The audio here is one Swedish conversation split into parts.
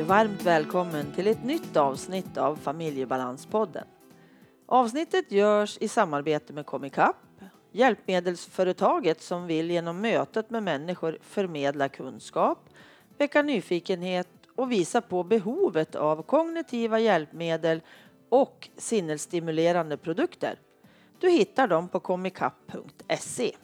Och varmt välkommen till ett nytt avsnitt av Familjebalanspodden. Avsnittet görs i samarbete med Comicap, hjälpmedelsföretaget som vill genom mötet med människor förmedla kunskap, väcka nyfikenhet och visa på behovet av kognitiva hjälpmedel och sinnesstimulerande produkter. Du hittar dem på comicap.se.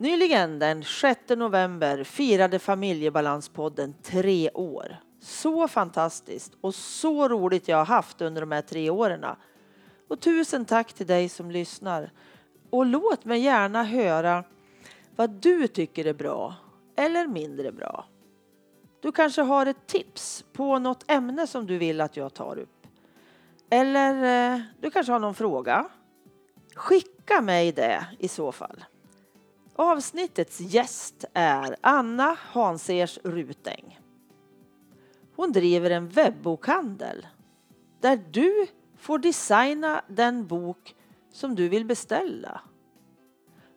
Nyligen, den 6 november, firade Familjebalanspodden tre år. Så fantastiskt och så roligt jag har haft under de här tre åren. Och tusen tack till dig som lyssnar. Och låt mig gärna höra vad du tycker är bra eller mindre bra. Du kanske har ett tips på något ämne som du vill att jag tar upp. Eller eh, du kanske har någon fråga. Skicka mig det i så fall. Avsnittets gäst är Anna Hansers Rutäng. Hon driver en webbokhandel där du får designa den bok som du vill beställa.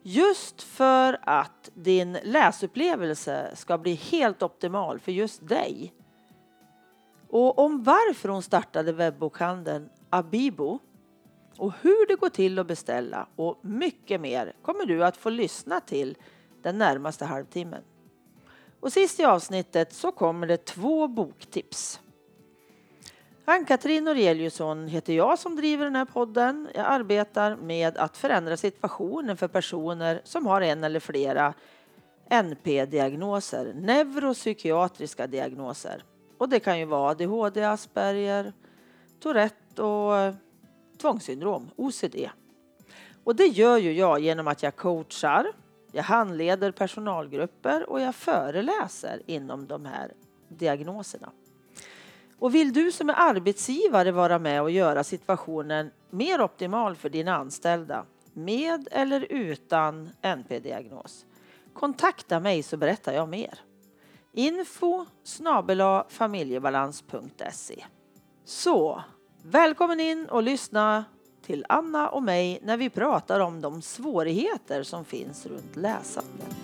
Just för att din läsupplevelse ska bli helt optimal för just dig. Och om varför hon startade webbokhandeln Abibo och hur det går till att beställa och mycket mer kommer du att få lyssna till den närmaste halvtimmen. Och sist i avsnittet så kommer det två boktips. Ann-Katrin Noreliusson heter jag som driver den här podden. Jag arbetar med att förändra situationen för personer som har en eller flera NP-diagnoser, neuropsykiatriska diagnoser. Och det kan ju vara ADHD, Asperger, Tourette och tvångssyndrom, OCD. Och det gör ju jag genom att jag coachar, jag handleder personalgrupper och jag föreläser inom de här diagnoserna. Och vill du som är arbetsgivare vara med och göra situationen mer optimal för dina anställda med eller utan NP-diagnos? Kontakta mig så berättar jag mer. Info familjebalans.se Så, välkommen in och lyssna till Anna och mig när vi pratar om de svårigheter som finns runt läsandet.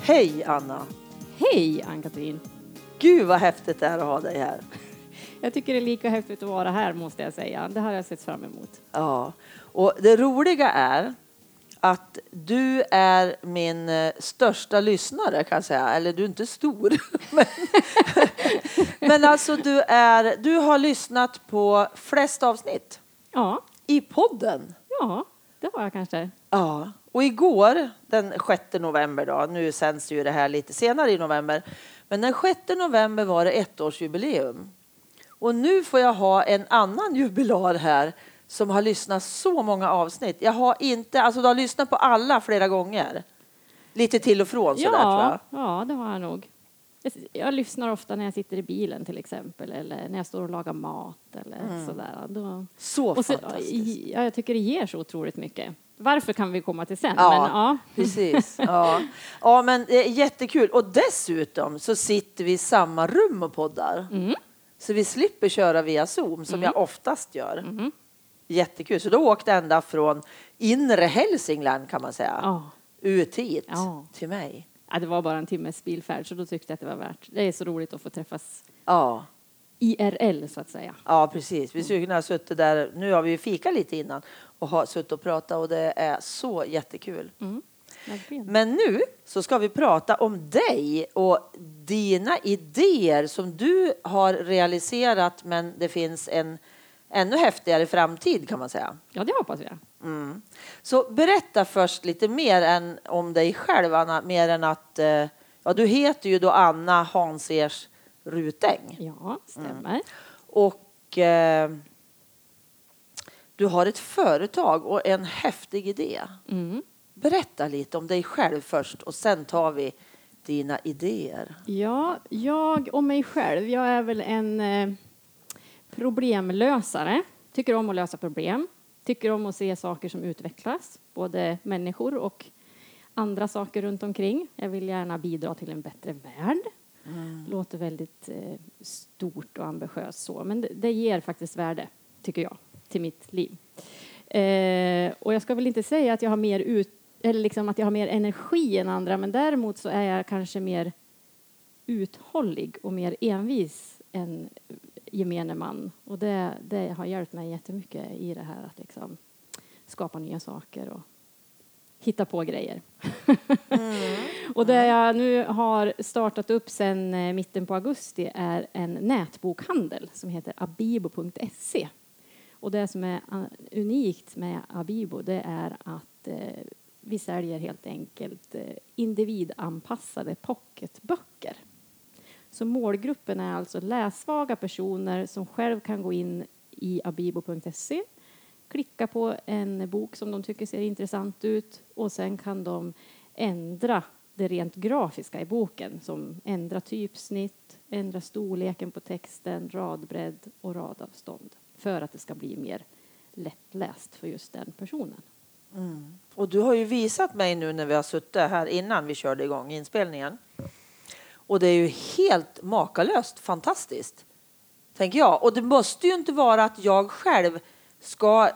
Hej Anna! Hej Ann-Katrin! Gud vad häftigt det är att ha dig här. Jag tycker det är lika häftigt att vara här måste jag säga. Det har jag sett fram emot. Ja, och det roliga är att du är min eh, största lyssnare kan jag säga. Eller du är inte stor. men, men alltså du, är, du har lyssnat på flest avsnitt. Ja. I podden. Ja, det har jag kanske. Ja. Och igår, den 6 november då, nu sänds ju det här lite senare i november, men den 6 november var det ettårsjubileum. Och nu får jag ha en annan jubilar här som har lyssnat så många avsnitt. Jag har inte, alltså du har lyssnat på alla flera gånger. Lite till och från sådär ja, tror jag. Ja, det har jag nog. Jag, lyssnar ofta när jag sitter i bilen till exempel eller när jag står och lagar mat eller mm. sådär. Då, så, så fantastiskt. Ja, jag tycker det ger så otroligt mycket. Varför kan vi komma till sen. Ja, men, ja. precis. Ja. ja, men är jättekul. Och dessutom så sitter vi i samma rum och poddar. Mm. Så vi slipper köra via Zoom som Mm. jag oftast gör. Mhm. Jättekul. Så då åkte jag ända från inre Hälsingland kan man säga. Ja. Ut hit Ja. till mig. Ja, det var bara en timmes bilfärd så då tyckte jag att det var värt. Det är så roligt att få träffas Ja. IRL så att säga. Ja, precis. Vi skulle kunna ha suttit där. Nu har vi ju fika lite innan och har suttit och pratat och det är så jättekul. Mm. Men nu så ska vi prata om dig och dina idéer som du har realiserat men det finns en ännu häftigare framtid kan man säga. Ja, det hoppas jag. Mm. Så berätta först lite mer än om dig själv, Anna, mer än att eh, ja, du heter ju då Anna Hansers Rutäng Ja, stämmer. och eh, du har ett företag och en häftig idé. Mm. Berätta lite om dig själv först och sen tar vi dina idéer. Ja, jag och mig själv. Jag är väl en eh, problemlösare. Tycker om att lösa problem. Tycker om att se saker som utvecklas, både människor och andra saker runt omkring. Jag vill gärna bidra till en bättre värld. Låter väldigt eh, stort och ambitiöst så, men det, det ger faktiskt värde, tycker jag, till mitt liv. Eh, och jag ska väl inte säga att jag har mer ut, eller liksom att jag har mer energi än andra, men däremot så är jag kanske mer uthållig och mer envis än gemene man. Och det, det har hjälpt mig jättemycket i det här att liksom skapa nya saker och hitta på grejer. Mm. och det jag nu har startat upp sedan eh, mitten på augusti är en nätbokhandel som heter abibo.se. Och det som är eh, unikt med Abibo det är att eh, vi säljer helt enkelt eh, individanpassade pocketböcker. Så målgruppen är alltså lässvaga personer som själv kan gå in i abibo.se, klicka på en bok som de tycker ser intressant ut och sen kan de ändra det rent grafiska i boken som ändra typsnitt, ändra storleken på texten, radbredd och radavstånd för att det ska bli mer lättläst för just den personen. Mm. Och du har ju visat mig nu när vi har suttit här innan vi körde igång inspelningen. Och det är ju helt makalöst fantastiskt, tänker jag. Och det måste ju inte vara att jag själv ska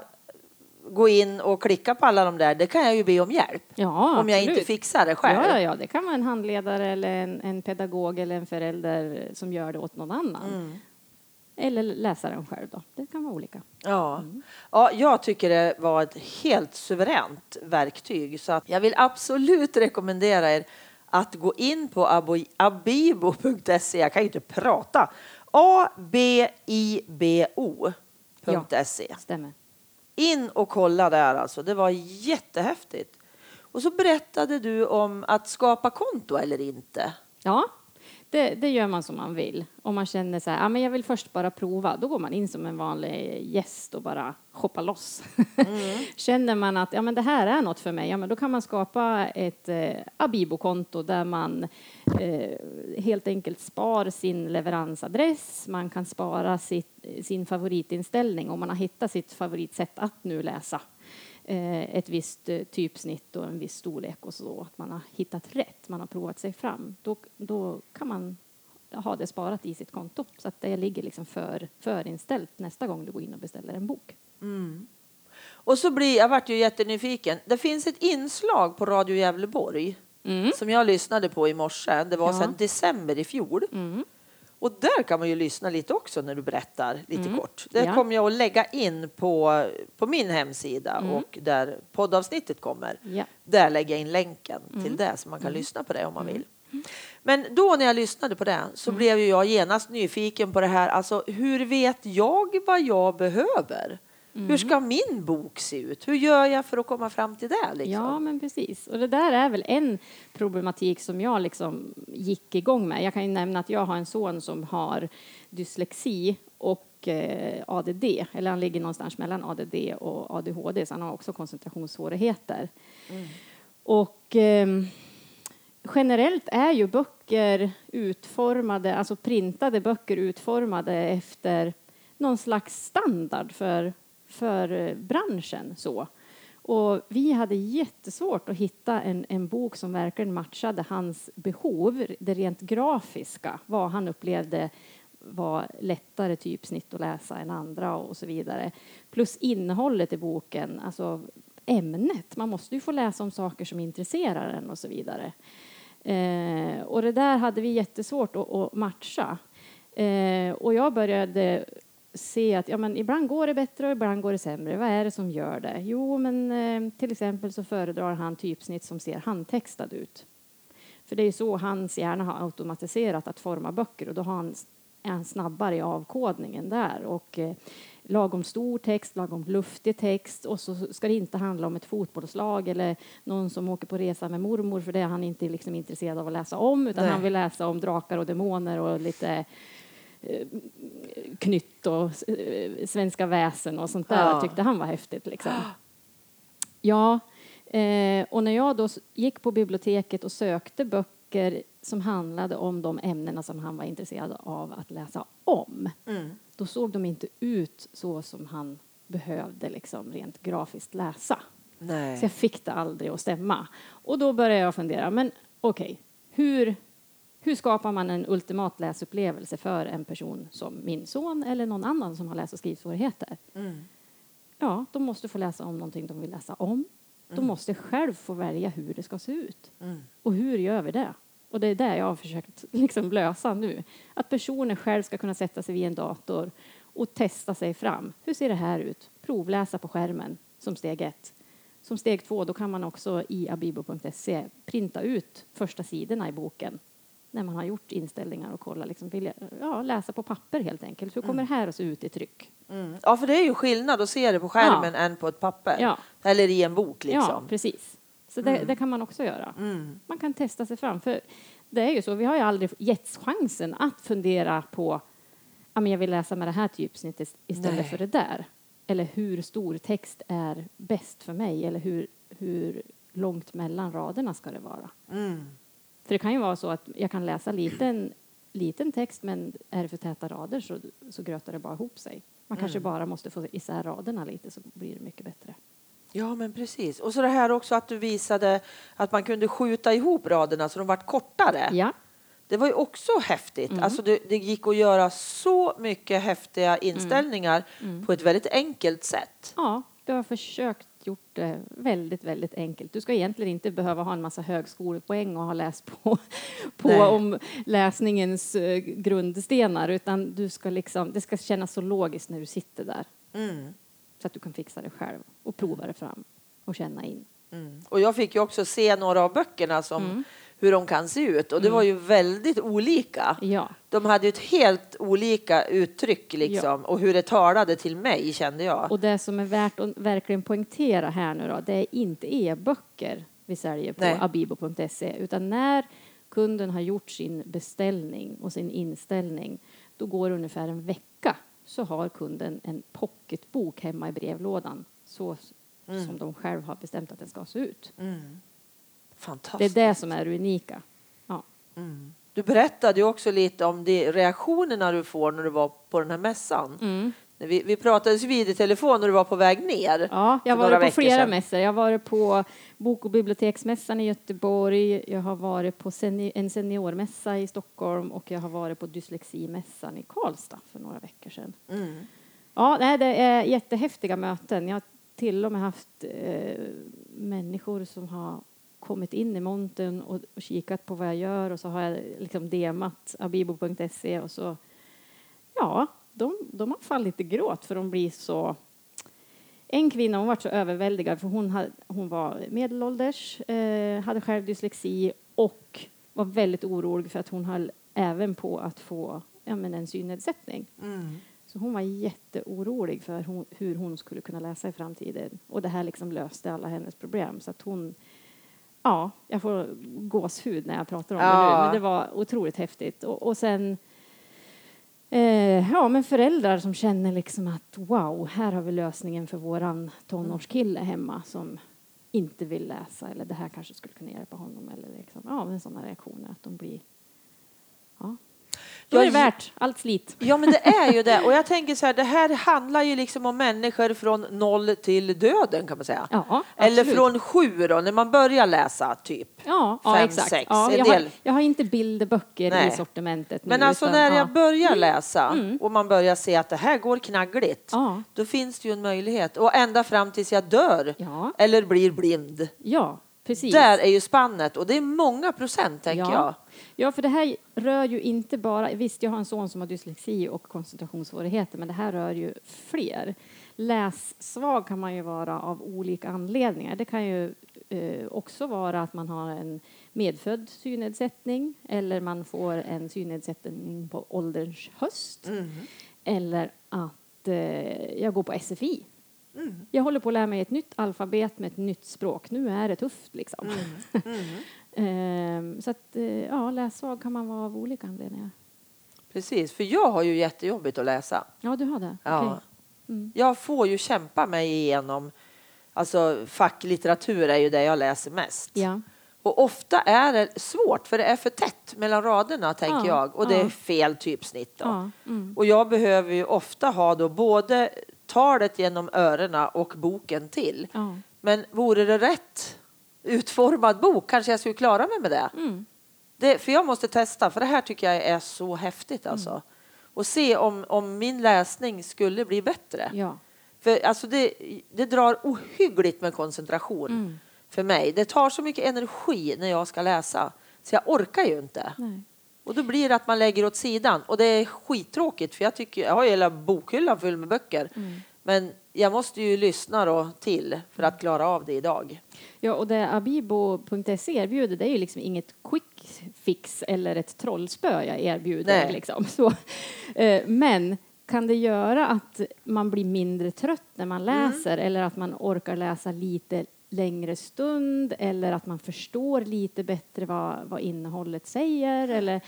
gå in och klicka på alla de där. Det kan jag ju be om hjälp. Ja, om jag inte fixar det själv. Ja, ja, det kan vara en handledare eller en, en pedagog eller en förälder som gör det åt någon annan. Mm. Eller läsaren själv då. Det kan vara olika. Ja. Mm. ja, jag tycker det var ett helt suveränt verktyg så jag vill absolut rekommendera er att gå in på abibo.se. Jag kan ju inte prata. A-B-I-B-O.se. Ja, stämmer. In och kolla där alltså. Det var jättehäftigt. Och så berättade du om att skapa konto eller inte. Ja, det, det, gör man som man vill. Om man känner så här, ja, men jag vill först bara prova, då går man in som en vanlig gäst och bara hoppar loss. Mm. känner man att ja, men det här är något för mig, ja, men då kan man skapa ett eh, Abibo-konto där man eh, helt enkelt spar sin leveransadress, man kan spara sitt, sin favoritinställning om man har hittat sitt favoritsätt att nu läsa Eh, ett visst eh, typsnitt och en viss storlek och så, att man har hittat rätt, man har provat sig fram, då, då kan man ha det sparat i sitt konto så att det ligger liksom för, förinställt nästa gång du går in och beställer en bok. Mm. Och så blir, jag vart ju jättenyfiken, det finns ett inslag på Radio Gävleborg mm. som jag lyssnade på i morse, det var ja. sedan december i fjol. Mm. Och där kan man ju lyssna lite också när du berättar lite mm. kort. Det ja. kommer jag att lägga in på, på min hemsida mm. och där poddavsnittet kommer. Ja. Där lägger jag in länken mm. till det så man kan mm. lyssna på det om man mm. vill. Men då när jag lyssnade på det så mm. blev jag genast nyfiken på det här. Alltså hur vet jag vad jag behöver? Mm. Hur ska min bok se ut? Hur gör jag för att komma fram till det? Liksom? Ja, men precis. Och det där är väl en problematik som jag liksom gick igång med. Jag kan ju nämna att jag har en son som har dyslexi och eh, ADD, eller han ligger någonstans mellan ADD och ADHD, så han har också koncentrationssvårigheter. Mm. Och eh, generellt är ju böcker utformade, alltså printade böcker utformade efter någon slags standard för för eh, branschen. Så. Och vi hade jättesvårt att hitta en, en bok som verkligen matchade hans behov, det rent grafiska, vad han upplevde var lättare typsnitt att läsa än andra och så vidare. Plus innehållet i boken, alltså ämnet. Man måste ju få läsa om saker som intresserar en och så vidare. Eh, och det där hade vi jättesvårt att, att matcha. Eh, och jag började se att ja, men ibland går det bättre och ibland går det sämre. Vad är det som gör det? Jo, men eh, till exempel så föredrar han typsnitt som ser handtextad ut. För det är så hans hjärna har automatiserat att forma böcker och då har han, är han snabbare i avkodningen där. Och, eh, lagom stor text, lagom luftig text och så ska det inte handla om ett fotbollslag eller någon som åker på resa med mormor för det är han inte liksom intresserad av att läsa om utan Nej. han vill läsa om drakar och demoner och lite knytt och eh, svenska väsen och sånt där ja. tyckte han var häftigt. Liksom. Ja, eh, och när jag då gick på biblioteket och sökte böcker som handlade om de ämnena som han var intresserad av att läsa om, mm. då såg de inte ut så som han behövde liksom rent grafiskt läsa. Nej. Så jag fick det aldrig att stämma. Och då började jag fundera, men okej, okay, hur Hur skapar man en ultimat läsupplevelse för en person som min son eller någon annan som har läs och skrivsvårigheter? Ja, de måste få läsa om någonting de vill läsa om. De måste själv få välja hur det ska se ut. Och hur gör vi det? Och det är det jag har försökt liksom lösa nu. Att personer själv ska kunna sätta sig vid en dator och testa sig fram. Hur ser det här ut? Provläsa på skärmen som steg ett. Som steg två, då kan man också i abibo.se printa ut första sidorna i boken när man har gjort inställningar och kolla, liksom, vill jag, ja, läsa på papper helt enkelt. Hur kommer det här att se ut i tryck? Mm. Ja, för det är ju skillnad att se det på skärmen än på ett papper. Ja. Eller i en bok Ja, liksom. precis. Så det, det kan man också göra. Man kan testa sig fram. För det är ju så, vi har ju aldrig getts chansen att fundera på ja, men jag vill läsa med det här typsnittet istället Nej. för det där. Eller hur stor text är bäst för mig? Eller hur, hur långt mellan raderna ska det vara? Mm. För det kan ju vara så att jag kan läsa liten, liten text men är det för täta rader så, så grötar det bara ihop sig. Man kanske bara måste få isär raderna lite så blir det mycket bättre. Ja, men precis. Och så det här också att du visade att man kunde skjuta ihop raderna så de vart kortare. Ja, Det var ju också häftigt. Alltså det, det gick att göra så mycket häftiga inställningar på ett väldigt enkelt sätt. Ja, du har försökt gjort det väldigt, väldigt enkelt. Du ska egentligen inte behöva ha en massa högskolepoäng och ha läst på, på Nej. om läsningens eh, grundstenar, utan du ska liksom, det ska kännas så logiskt när du sitter där. Mm. Så att du kan fixa det själv och prova det fram och känna in. Mm. Och jag fick ju också se några av böckerna som hur de kan se ut och det var ju väldigt olika. Ja, De hade ju ett helt olika uttryck liksom och hur det talade till mig kände jag. och det som är värt att verkligen poängtera här nu då, det är inte e-böcker vi säljer på Nej. abibo.se, utan när kunden har gjort sin beställning och sin inställning, då går det ungefär en vecka så har kunden en pocketbok hemma i brevlådan så som de själv har bestämt att den ska se ut. Det är Fantastiskt. det som är det unika. Ja. Du berättade ju också lite om de reaktionerna du får när du var på den här mässan. Mm. Vi, vi pratades vid i telefon när du var på väg ner. Ja, jag för har några varit på veckor flera sedan. mässor. Jag har varit på Bok och biblioteksmässan i Göteborg, jag har varit på seni- en seniormässa i Stockholm och jag har varit på dysleximässan i Karlstad för några veckor sedan. Mm. Ja, nej, det är jättehäftiga möten. Jag har till och med haft eh, människor som har kommit in i montern och, och kikat på vad jag gör och så har jag liksom demat abibo.se och så ja, de, de har fallit i gråt för de blir så en kvinna hon var så överväldigad för hon, hade, hon var medelålders, eh, hade själv dyslexi och var väldigt orolig för att hon höll även på att få ja, men en synnedsättning. Mm. Så hon var jätteorolig för hon, hur hon skulle kunna läsa i framtiden. Och det här liksom löste alla hennes problem. Så att hon, ja, jag får gåshud när jag pratar om det Ja. nu. Men det var otroligt häftigt. Och, och sen, eh, ja, men föräldrar som känner liksom att wow, här har vi lösningen för våran tonårskille hemma som inte vill läsa eller det här kanske skulle kunna hjälpa honom eller liksom, ja, men sådana reaktioner att de blir, ja. Då är det värt allt slit. Ja, men det är ju det. Och jag tänker så här, det här handlar ju liksom om människor från noll till döden kan man säga. Ja, Eller absolut. från sju då, när man börjar läsa typ. Ja, ja fem, exakt. sex, ja, jag, har, jag har inte bilderböcker Nej. i sortimentet nu. Men alltså utan, när ja. Mm. jag börjar läsa och man börjar se att det här går knaggligt, Ja. då finns det ju en möjlighet. Och ända fram tills jag dör Ja. eller blir blind. Ja, precis. Där är ju spannet och det är många procent tänker ja. jag. Ja, för det här rör ju inte bara... Visst, jag har en son som har dyslexi och koncentrationssvårigheter, men det här rör ju fler. Lässvag kan man ju vara av olika anledningar. Det kan ju eh, också vara att man har en medfödd synnedsättning eller man får en synnedsättning på ålderns höst. Eller att eh, jag går på SFI. Jag håller på att lära mig ett nytt alfabet med ett nytt språk. Nu är det tufft liksom. Ehm, så att, eh, ja, lässvag kan man vara av olika anledningar. Precis, för jag har ju jättejobbigt att läsa. Ja, du har det? Ja. Okej. Mm. Jag får ju kämpa mig igenom, alltså facklitteratur är ju det jag läser mest. Ja. Och ofta är det svårt för det är för tätt mellan raderna tänker Ja, jag och det ja. är fel typsnitt. Ja, mm. Och jag behöver ju ofta ha då både talet genom öronen och boken till. Ja. Men vore det rätt utformad bok kanske jag skulle klara mig med det. Mm. Det, för jag måste testa, för det här tycker jag är så häftigt Mm. alltså. Och se om, om min läsning skulle bli bättre. Ja. För alltså det, det drar ohyggligt med koncentration Mm. för mig. Det tar så mycket energi när jag ska läsa, så jag orkar ju inte. Nej. Och då blir det att man lägger åt sidan. Och det är skittråkigt, för jag, tycker, jag har hela bokhyllan full med böcker. Mm. Men jag måste ju lyssna då till för att klara av det idag. Ja, och det abibo.se erbjuder det är ju liksom inget quick fix eller ett trollspö jag erbjuder. Nej. Liksom. Så, eh, men kan det göra att man blir mindre trött när man läser eller att man orkar läsa lite längre stund eller att man förstår lite bättre vad, vad innehållet säger eller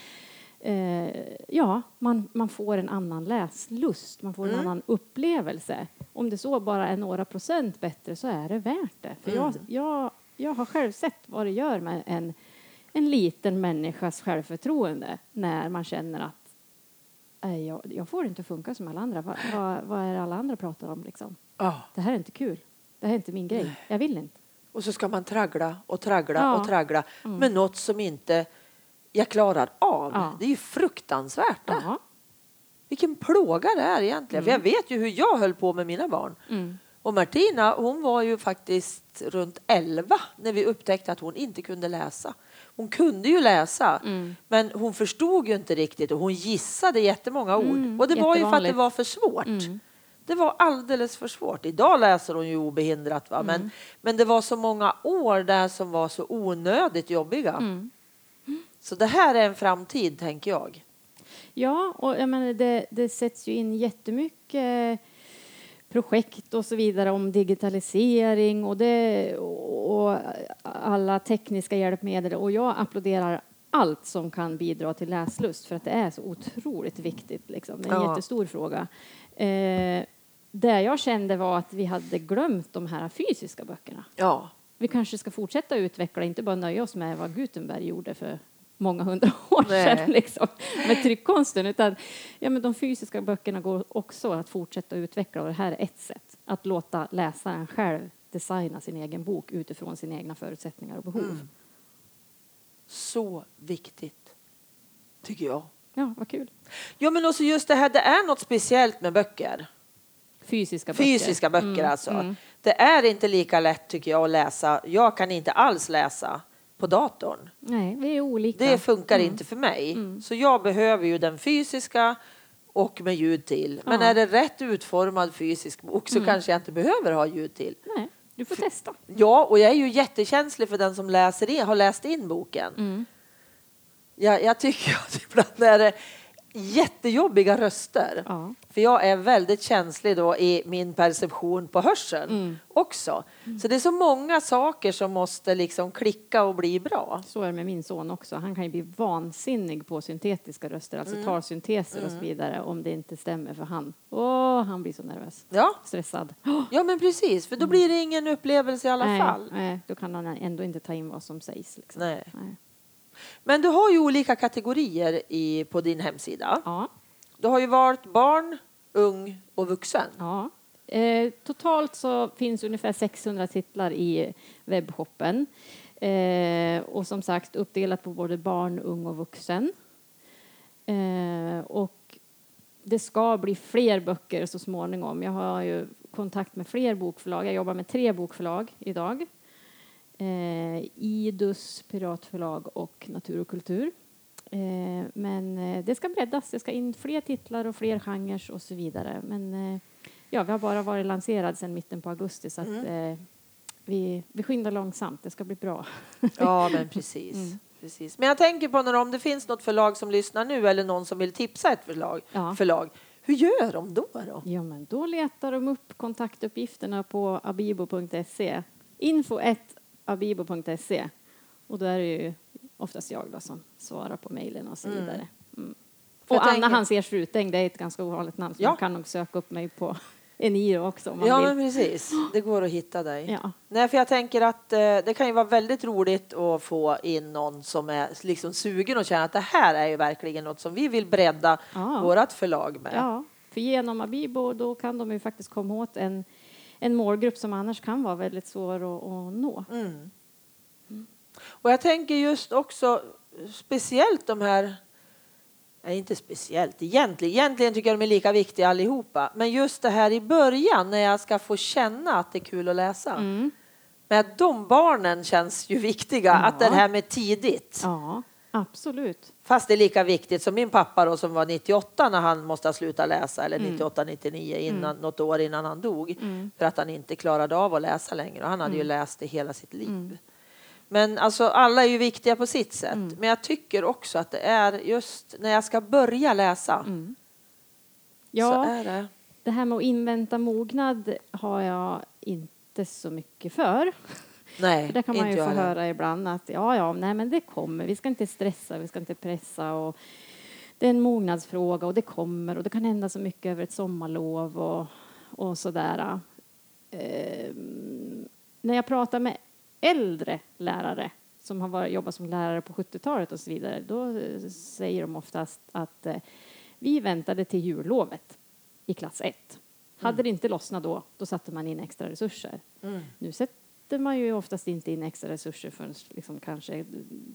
eh, ja, man, man får en annan läslust, man får en annan upplevelse. Om det så bara är några procent bättre så är det värt det. För jag, jag, jag har själv sett vad det gör med en, en liten människas självförtroende när man känner att "Nej, jag, jag får inte funka som alla andra. Vad, vad, vad är det alla andra pratar om liksom? Ja. Det här är inte kul. Det här är inte min grej. Jag vill inte. Och så ska man traggla och traggla Ja. och traggla med något som inte jag klarar av. Ja. Det är ju fruktansvärt. det. Ja. Vilken plåga det är egentligen. För jag vet ju hur jag höll på med mina barn. Mm. Och Martina, hon var ju faktiskt runt 11 när vi upptäckte att hon inte kunde läsa. Hon kunde ju läsa, Mm. men hon förstod ju inte riktigt och hon gissade jättemånga ord. och det var ju för att det var för svårt. Mm. Det var alldeles för svårt. Idag läser hon ju obehindrat, va? Men, men det var så många år där som var så onödigt jobbiga. Så det här är en framtid, tänker jag. Ja, och jag menar, det, det sätts ju in jättemycket projekt och så vidare om digitalisering och, det, och alla tekniska hjälpmedel. Och jag applåderar allt som kan bidra till läslust för att det är så otroligt viktigt. Liksom. Det är en Ja. jättestor fråga. Eh, det jag kände var att vi hade glömt de här fysiska böckerna. Ja, Vi kanske ska fortsätta utveckla, inte bara nöja oss med vad Gutenberg gjorde för många hundra år Nej. sedan liksom, med tryckkonsten, utan ja, men de fysiska böckerna går också att fortsätta utveckla och det här är ett sätt att låta läsaren själv designa sin egen bok utifrån sina egna förutsättningar och behov. Mm. så viktigt, tycker jag. Ja, vad kul. Ja, men också just det här, det är något speciellt med böcker. Fysiska böcker. Fysiska böcker Mm, alltså. mm. Det är inte lika lätt tycker jag att läsa. Jag kan inte alls läsa på datorn. Nej, vi är olika. Det funkar Mm. inte för mig. Så jag behöver ju den fysiska och med ljud till. Men Ja. Mm. är det rätt utformad fysisk bok så kanske jag inte behöver ha ljud till. Nej, du får testa. Ja, och jag är ju jättekänslig för den som läser in, har läst in boken. Mm. Jag, jag tycker att ibland är det jättejobbiga röster. Ja. För jag är väldigt känslig då i min perception på hörseln Mm. också. Så det är så många saker som måste liksom klicka och bli bra. Så är det med min son också. Han kan ju bli vansinnig på syntetiska röster, alltså Mm. talsynteser och så vidare, om det inte stämmer för han. Åh, han blir så nervös. Ja, Stressad. ja men precis, för då blir det ingen upplevelse i alla nej, fall. Nej, då kan han ändå inte ta in vad som sägs. Liksom. Nej. Nej. Men du har ju olika kategorier i, på din hemsida. Ja. Du har ju valt barn, ung och vuxen. Ja. Eh, totalt så finns ungefär 600 titlar i webbshoppen. Eh, och som sagt uppdelat på både barn, ung och vuxen. Eh, och det ska bli fler böcker så småningom. Jag har ju kontakt med fler bokförlag. Jag jobbar med tre bokförlag idag. Eh, Idus piratförlag och Natur och kultur. Eh, men eh, det ska breddas. Det ska in fler titlar och fler genrer och så vidare. Men eh, ja, vi har bara varit lanserad sedan mitten på augusti så att eh, vi, vi skyndar långsamt. Det ska bli bra. Ja, men precis. Mm. precis. Men jag tänker på när om det finns något förlag som lyssnar nu eller någon som vill tipsa ett förlag. Ja. förlag. Hur gör de då? då? Ja, men då letar de upp kontaktuppgifterna på abibo.se. Info abibo.se. Och då är det ju oftast jag då som svarar på mejlen och så Mm. vidare. Mm. Och Anna tänker- Hansers Rutäng, det är ett ganska ovanligt namn så Ja. man kan nog söka upp mig på Eniro också om man Ja, vill. men precis. Det går att hitta dig. Ja. Nej, för jag tänker att eh, det kan ju vara väldigt roligt att få in någon som är liksom sugen och känner att det här är ju verkligen något som vi vill bredda Ja. vårt förlag med. Ja, för genom Abibo då kan de ju faktiskt komma åt en, en målgrupp som annars kan vara väldigt svår att, att nå. Mm. Och jag tänker just också speciellt de här Nej, inte speciellt egentligen. Egentligen tycker jag de är lika viktiga allihopa. Men just det här i början när jag ska få känna att det är kul att läsa. Mm. Men de barnen känns ju viktiga. Att det här med tidigt. Ja, absolut. Fast det är lika viktigt som min pappa då som var 98 när han måste ha slutat läsa eller 98, 99 innan, något år innan han dog. För att han inte klarade av att läsa längre. Och han hade ju läst det hela sitt liv. Men alltså alla är ju viktiga på sitt sätt. Men jag tycker också att det är just när jag ska börja läsa. Så Ja, är det. det här med att invänta mognad har jag inte så mycket för. Nej, För det kan man ju få heller. höra ibland att ja, ja, nej men det kommer. Vi ska inte stressa, vi ska inte pressa och det är en mognadsfråga och det kommer och det kan hända så mycket över ett sommarlov och, och sådär. Ehm, när jag pratar med äldre lärare som har varit, jobbat som lärare på 70-talet och så vidare, då eh, säger de oftast att eh, vi väntade till jullovet i klass 1. Hade det inte lossnat då, då satte man in extra resurser. Nu sätter man ju oftast inte in extra resurser förrän liksom kanske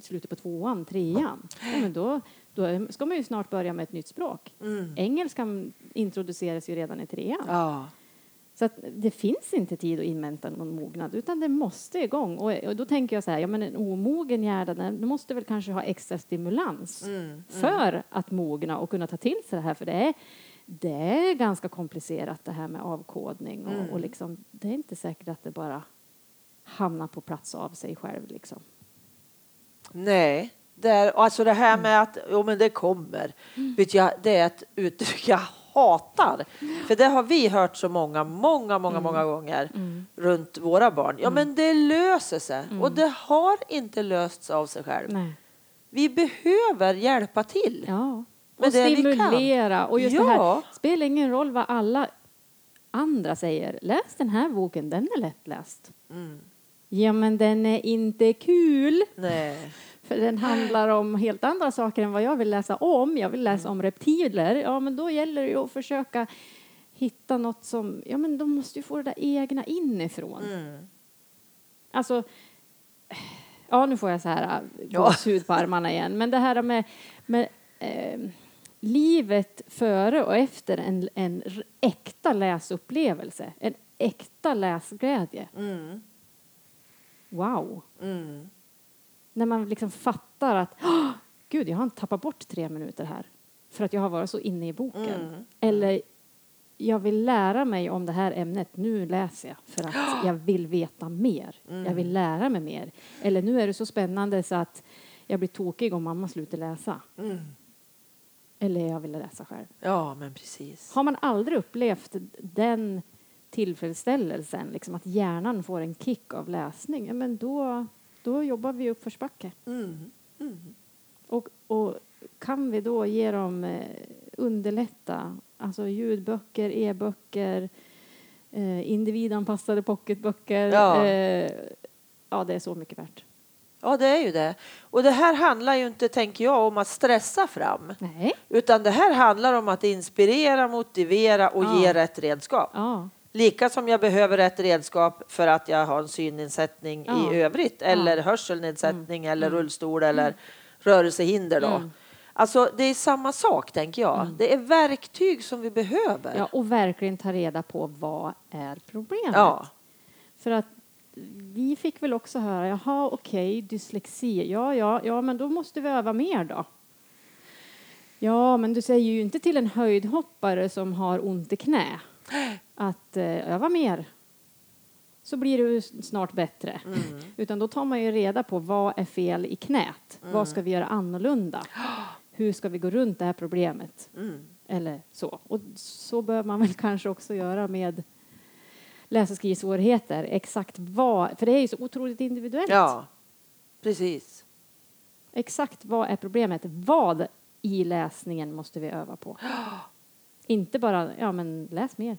slutet på tvåan, trean. Ja, men då, då ska man ju snart börja med ett nytt språk. Engelskan introduceras ju redan i trean. Ja. Så det finns inte tid att invänta någon mognad, utan det måste igång. Och, och då tänker jag så här, ja men en omogen hjärna, den måste väl kanske ha extra stimulans för att mogna och kunna ta till sig det här, för det är, det är ganska komplicerat det här med avkodning och, och liksom, det är inte säkert att det bara hamnar på plats av sig själv liksom. Nej, det, är, alltså det här med att jo, men det kommer, vet jag, det är ett uttryck jag hatar. För det har vi hört så många, många, många, många gånger runt våra barn. Ja, men det löser sig. Och det har inte lösts av sig själv. Nej. Vi behöver hjälpa till. Ja. Och det stimulera. Och just det Ja. här, spelar ingen roll vad alla andra säger. Läs den här boken, den är lättläst. Mm. Ja, men den är inte kul. Nej. För den handlar om helt andra saker än vad jag vill läsa om. Jag vill läsa om reptiler. Ja, men då gäller det ju att försöka hitta något som... Ja, men de måste ju få det där egna inifrån. Mm. Alltså... Ja, nu får jag så här äh, Ja. gåshud på armarna igen. Men det här med, med eh, livet före och efter en, en äkta läsupplevelse. En äkta läsglädje. Mm. Wow! Mm. När man liksom fattar att "Åh, gud, jag har tappat bort tre minuter här för att jag har varit så inne i boken. Mm. Eller jag vill lära mig om det här ämnet. Nu läser jag för att jag vill veta mer. Jag Mm. vill lära mig mer. Eller nu är det så spännande så att jag blir tokig om mamma slutar läsa. Mm. Eller jag vill läsa själv. Ja, men precis. Har man aldrig upplevt den tillfredsställelsen, liksom att hjärnan får en kick av läsning, men då, då jobbar vi uppförsbacke. Mm. Och, och kan vi då ge dem eh, underlätta, alltså ljudböcker, e-böcker, eh, individanpassade pocketböcker. Ja. Eh, ja, det är så mycket värt. Ja, det är ju det. Och det här handlar ju inte, tänker jag, om att stressa fram. Nej. Utan det här handlar om att inspirera, motivera och Ja. ge rätt redskap. Ja. Lika som jag behöver rätt redskap för att jag har en synnedsättning Ja. Mm. i övrigt eller hörselnedsättning eller rullstol eller rörelsehinder. Då. Mm. Alltså, det är samma sak, tänker jag. Det är verktyg som vi behöver. ja, och verkligen ta reda på vad är problemet. Ja. För att vi fick väl också höra, jaha okej, dyslexi, ja, ja, ja, men då måste vi öva mer då. Ja, men du säger ju inte till en höjdhoppare som har ont i knä att eh, öva mer. Så blir det ju snart bättre. Utan då tar man ju reda på vad är fel i knät. Vad ska vi göra annorlunda? Hur ska vi gå runt det här problemet? Eller så. Och så bör man väl kanske också göra med läs och skrivsvårigheter. Exakt vad, för det är ju så otroligt individuellt. ja, precis. Exakt vad är problemet? Vad i läsningen måste vi öva på? Inte bara, ja men läs mer.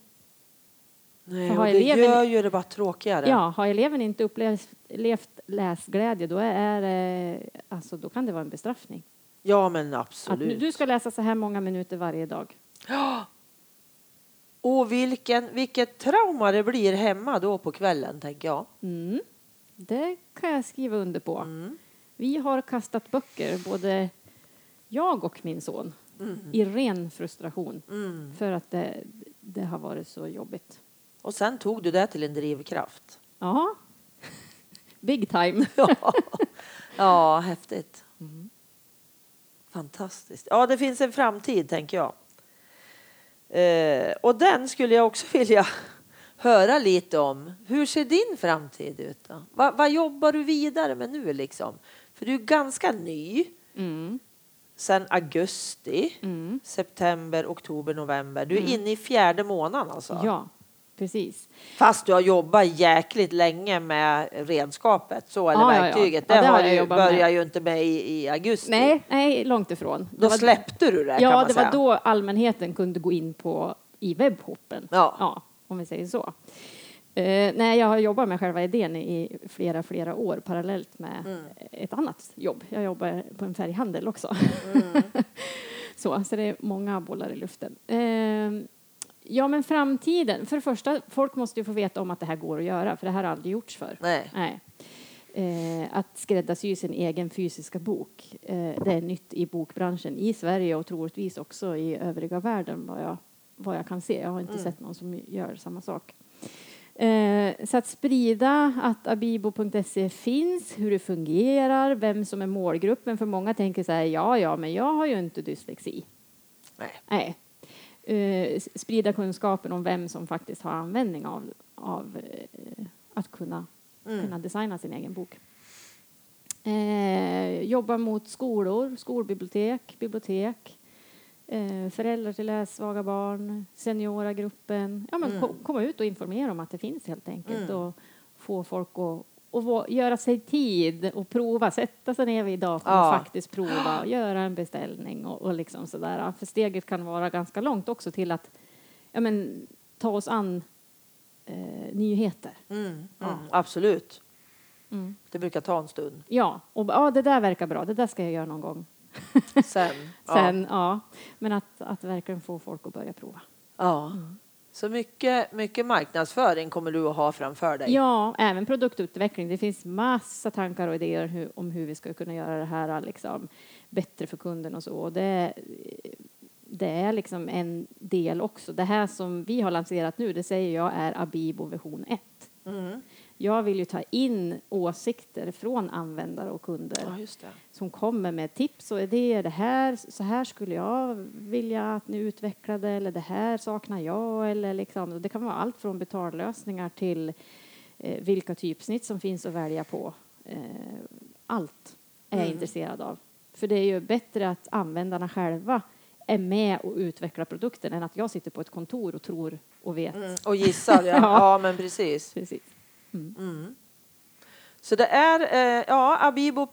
Nej, och det eleven- gör ju det bara tråkigare. Ja, har eleven inte upplevt levt läsglädje då är det, alltså då kan det vara en bestraffning. ja men Att absolut. nu, du ska läsa så här många minuter varje dag. Och vilken, vilket trauma det blir hemma då på kvällen, tänker jag. Mm. Det kan jag skriva under på. Mm. Vi har kastat böcker, både jag och min son, i ren frustration för att det, det har varit så jobbigt. Och sen tog du det till en drivkraft. Ja, big time. Ja, ja häftigt. Fantastiskt. Ja, det finns en framtid, tänker jag. Eh, och den skulle jag också vilja höra lite om. Hur ser din framtid ut? Då? Va, vad jobbar du vidare med nu? Liksom? För du är ganska ny. Mm. Sen augusti, Mm. september, oktober, november. Du är inne i fjärde månaden alltså? Ja, precis. Fast du har jobbat jäkligt länge med redskapet, så eller Ja, ja, ja. verktyget. Ja, det, det har du börjar ju inte med i, i augusti. Nej, nej, långt ifrån. Det Då var- släppte du det Ja, det säga. var då allmänheten kunde gå in på i webbhoppen. Ja. om vi säger så. Eh, nej, jag har jobbat med själva idén i flera, flera år parallellt med Mm. ett annat jobb. Jag jobbar på en färghandel också. Mm. så, så det är många bollar i luften. Eh, ja, men framtiden. För det första, folk måste ju få veta om att det här går att göra, för det här har aldrig gjorts förr. Nej. Nej. Eh, att skräddarsy sin egen fysiska bok. Eh, det är nytt i bokbranschen i Sverige och troligtvis också i övriga världen vad jag, vad jag kan se. Jag har inte sett någon som gör samma sak. Eh, så att sprida att abibo.se finns, hur det fungerar, vem som är målgruppen. För många tänker så här, ja, ja, men jag har ju inte dyslexi. Nej. Nej. Eh, sprida kunskapen om vem som faktiskt har användning av, av eh, att kunna, kunna designa sin egen bok. Eh, jobba mot skolor, skolbibliotek, bibliotek, eh, föräldrar till lässvaga barn, senioragruppen. Ja, men ko- komma ut och informera om att det finns helt enkelt och få folk att och göra sig tid och prova, sätta sig ner vid datorn Ja. och faktiskt prova och göra en beställning och, och liksom sådär. För steget kan vara ganska långt också till att ja, men, ta oss an eh, nyheter. Mm. Mm. Absolut. Mm. Det brukar ta en stund. Ja, och ja, det där verkar bra, det där ska jag göra någon gång. Sen. Sen, ja. Men att, att verkligen få folk att börja prova. Ja. ja. Så mycket, mycket marknadsföring kommer du att ha framför dig. Ja, även produktutveckling. Det finns massa tankar och idéer hur, om hur vi ska kunna göra det här liksom, bättre för kunden och så. Och det, det är liksom en del också. Det här som vi har lanserat nu, det säger jag är Abibo version 1. Mm. Jag vill ju ta in åsikter från användare och kunder Ja, som kommer med tips och idéer. Det här, så här skulle jag vilja att ni utvecklade eller det här saknar jag. Eller liksom, det kan vara allt från betallösningar till eh, vilka typsnitt som finns att välja på. Eh, allt är jag intresserad av. För det är ju bättre att användarna själva är med och utvecklar produkten än att jag sitter på ett kontor och tror och vet. Mm. Och gissar, ja. Ja. ja. men precis. Precis. Så det är, eh, ja, Abibo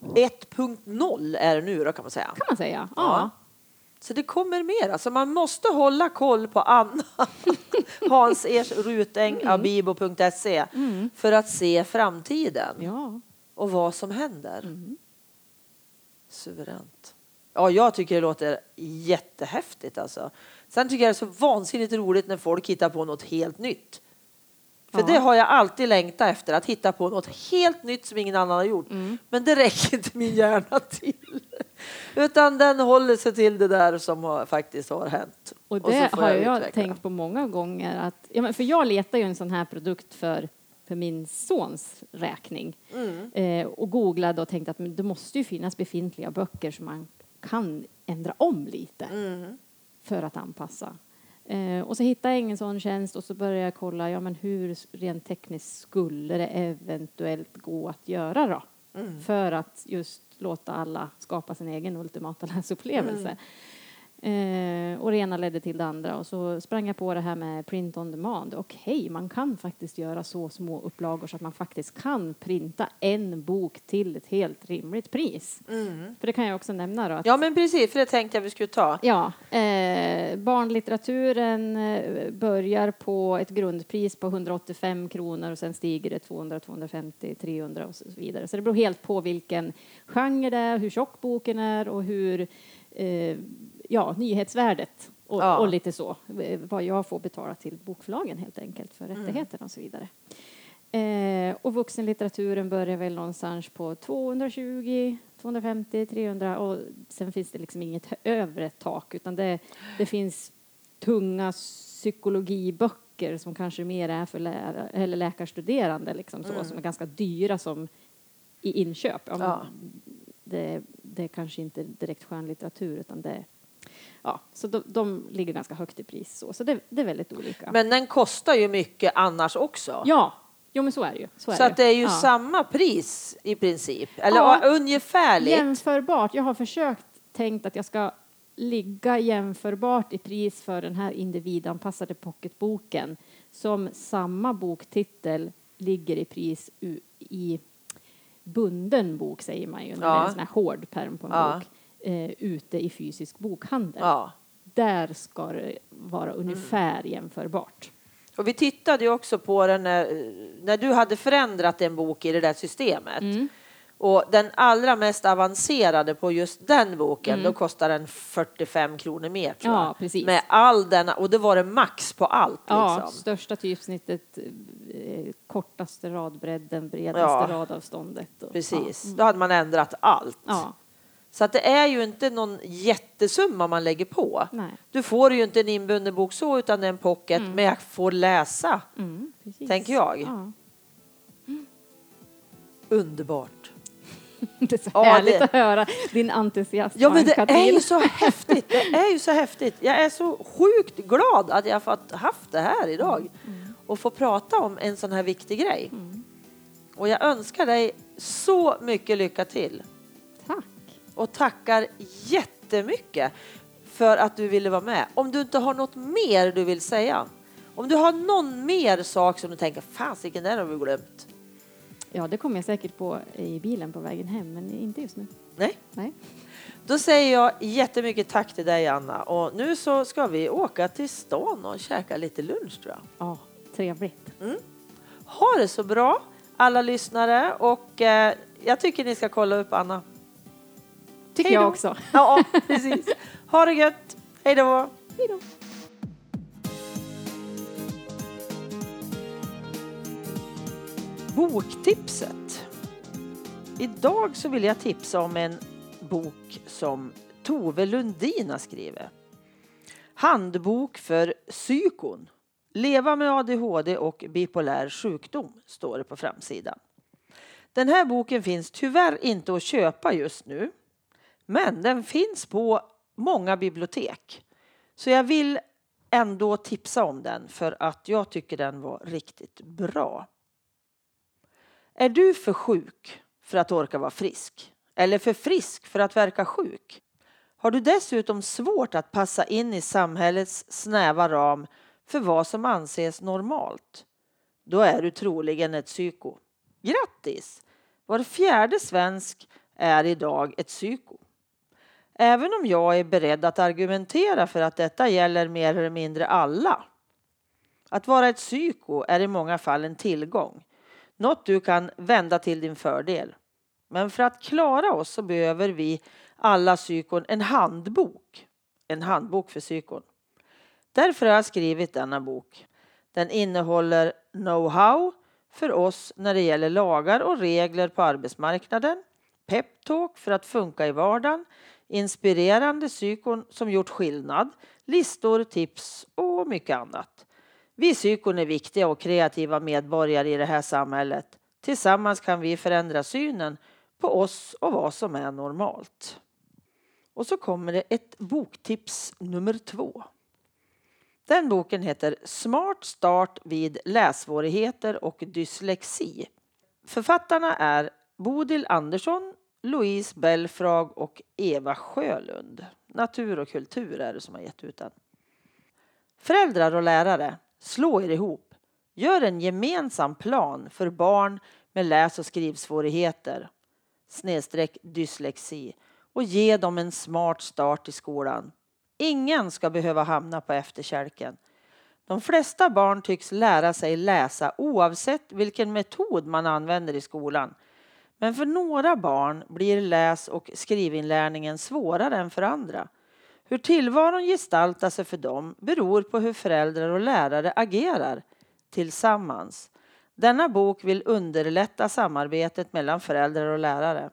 1.0 är det nu då kan man säga. Kan man säga. Ja. Ja. Så det kommer mer. Alltså man måste hålla koll på Anna, Hans Ers Rutäng, abibo.se för att se framtiden ja. och vad som händer. Suveränt. Ja, jag tycker det låter jättehäftigt alltså. Sen tycker jag det är så vansinnigt roligt när folk hittar på något helt nytt. För Ja. det har jag alltid längtat efter, att hitta på något helt nytt som ingen annan har gjort. Mm. Men det räcker inte min hjärna till. Utan den håller sig till det där som har, faktiskt har hänt. Och det får har jag, utveckla. tänkt på många gånger. Att, ja, men för jag letar ju en sån här produkt för, för min sons räkning. Mm. Eh, och googlade och tänkte att men det måste ju finnas befintliga böcker som man kan ändra om lite Mm. för att anpassa. Eh, och så hittade jag ingen sån tjänst och så började jag kolla ja, men hur rent tekniskt skulle det eventuellt gå att göra då? Mm. För att just låta alla skapa sin egen ultimata läsupplevelse. Eh, och det ena ledde till det andra och så sprang jag på det här med print on demand. Okej, man kan faktiskt göra så små upplagor så att man faktiskt kan printa en bok till ett helt rimligt pris. För det kan jag också nämna då. Att, Ja, men precis, för det tänkte jag vi skulle ta. Ja, eh, barnlitteraturen eh, börjar på ett grundpris på 185 kronor och sen stiger det 200, 250, 300 och så vidare. Så det beror helt på vilken genre det är, hur tjock boken är och hur eh, ja, nyhetsvärdet och, Ja. och lite så. Vad jag får betala till bokförlagen helt enkelt för rättigheterna och så vidare. Eh, och vuxenlitteraturen börjar väl någonstans på 220, 250, 300 och sen finns det liksom inget övre tak utan det, det finns tunga psykologiböcker som kanske mer är för lärare, eller läkarstuderande liksom så, Mm. som är ganska dyra som i inköp. Ja. Det, det är kanske inte direkt skönlitteratur utan det Ja, så de, de ligger ganska högt i pris så, så det, det är väldigt olika. Men den kostar ju mycket annars också. ja, jo men så är det ju. Så, är Så att det är ju ja. samma pris i princip. Eller Ja. ungefärligt. Jämförbart. Jag har försökt tänkt att jag ska ligga jämförbart i pris för den här individanpassade pocketboken som samma boktitel ligger i pris i bunden bok säger man ju, när det är Ja. en sån här hård pärm på en Ja. bok, eh, ute i fysisk bokhandel. Ja. Där ska det vara ungefär jämförbart. Och vi tittade ju också på den när, när du hade förändrat en bok i det där systemet. Mm. Och den allra mest avancerade på just den boken, då kostar den 45 kronor mer tror Mm. Ja, jag. precis. Med all denna, och det var det max på allt Ja, liksom. största typsnittet, eh, kortaste radbredden, bredaste Ja. radavståndet. Och, Precis, Ja. Mm. då hade man ändrat allt. ja. Så att det är ju inte någon jättesumma man lägger på. Nej. Du får ju inte en inbunden bok så, utan det är en pocket, men jag får läsa. Mm. Tänker jag. Ja. Underbart. Det är så Ja, härligt det- att höra din entusiasm, Ja, men det är ju så häftigt. Det är ju så häftigt. Jag är så sjukt glad att jag fått haft det här idag och få prata om en sån här viktig grej. Och jag önskar dig så mycket lycka till. Och tackar jättemycket för att du ville vara med. Om du inte har något mer du vill säga, om du har någon mer sak som du tänker, fasiken, den har vi glömt. Ja, det kommer jag säkert på i bilen på vägen hem, men inte just nu. Nej, Nej. Då säger jag jättemycket tack till dig Anna och nu så ska vi åka till stan och käka lite lunch tror jag. Ja, trevligt. Ha det så bra alla lyssnare och eh, jag tycker ni ska kolla upp Anna. Tycker Hej då. jag också. Ja, precis. Ha det gött. Hej då. Hej då. Boktipset. Idag så vill jag tipsa om en bok som Tove Lundin har skrivit. Handbok för psykon. Leva med ADHD och bipolär sjukdom står det på framsidan. Den här boken finns tyvärr inte att köpa just nu. Men den finns på många bibliotek. Så jag vill ändå tipsa om den för att jag tycker den var riktigt bra. Är du för sjuk för att orka vara frisk? Eller för frisk för att verka sjuk? Har du dessutom svårt att passa in i samhällets snäva ram för vad som anses normalt? Då är du troligen ett psyko. Grattis! Var fjärde svensk är idag ett psyko. Även om jag är beredd att argumentera för att detta gäller mer eller mindre alla. Att vara ett psyko är i många fall en tillgång. Något du kan vända till din fördel. Men för att klara oss så behöver vi alla psykon en handbok. En handbok för psykon. Därför har jag skrivit denna bok. Den innehåller know-how för oss när det gäller lagar och regler på arbetsmarknaden, peptalk för att funka i vardagen, inspirerande psykon som gjort skillnad, listor, tips och mycket annat. Vi psykon är viktiga och kreativa medborgare i det här samhället. Tillsammans kan vi förändra synen på oss och vad som är normalt. Och så kommer det ett boktips nummer två. Den boken heter Smart start vid lässvårigheter och dyslexi. Författarna är Bodil Andersson, Louise Belfrag och Eva Sjölund. Natur och kultur är det som har gett ut den. Föräldrar och lärare, slå er ihop. Gör en gemensam plan för barn med läs och skrivsvårigheter, snedstreck dyslexi och ge dem en smart start i skolan. Ingen ska behöva hamna på efterkälken. De flesta barn tycks lära sig läsa oavsett vilken metod man använder i skolan. Men för några barn blir läs och skrivinlärningen svårare än för andra. Hur tillvaron gestaltar sig för dem beror på hur föräldrar och lärare agerar tillsammans. Denna bok vill underlätta samarbetet mellan föräldrar och lärare.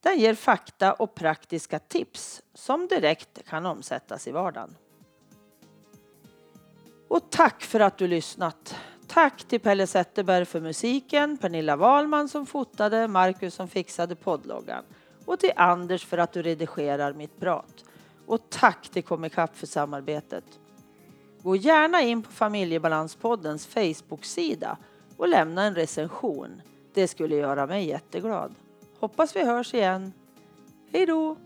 Den ger fakta och praktiska tips som direkt kan omsättas i vardagen. Och tack för att du lyssnat! Tack till Pelle Zetterberg för musiken, Pernilla Wahlman som fotade, Marcus som fixade poddloggan och till Anders för att du redigerar mitt prat. Och tack till Comicap för samarbetet. Gå gärna in på Familjebalanspoddens Facebook-sida och lämna en recension. Det skulle göra mig jätteglad. Hoppas vi hörs igen. Hej då!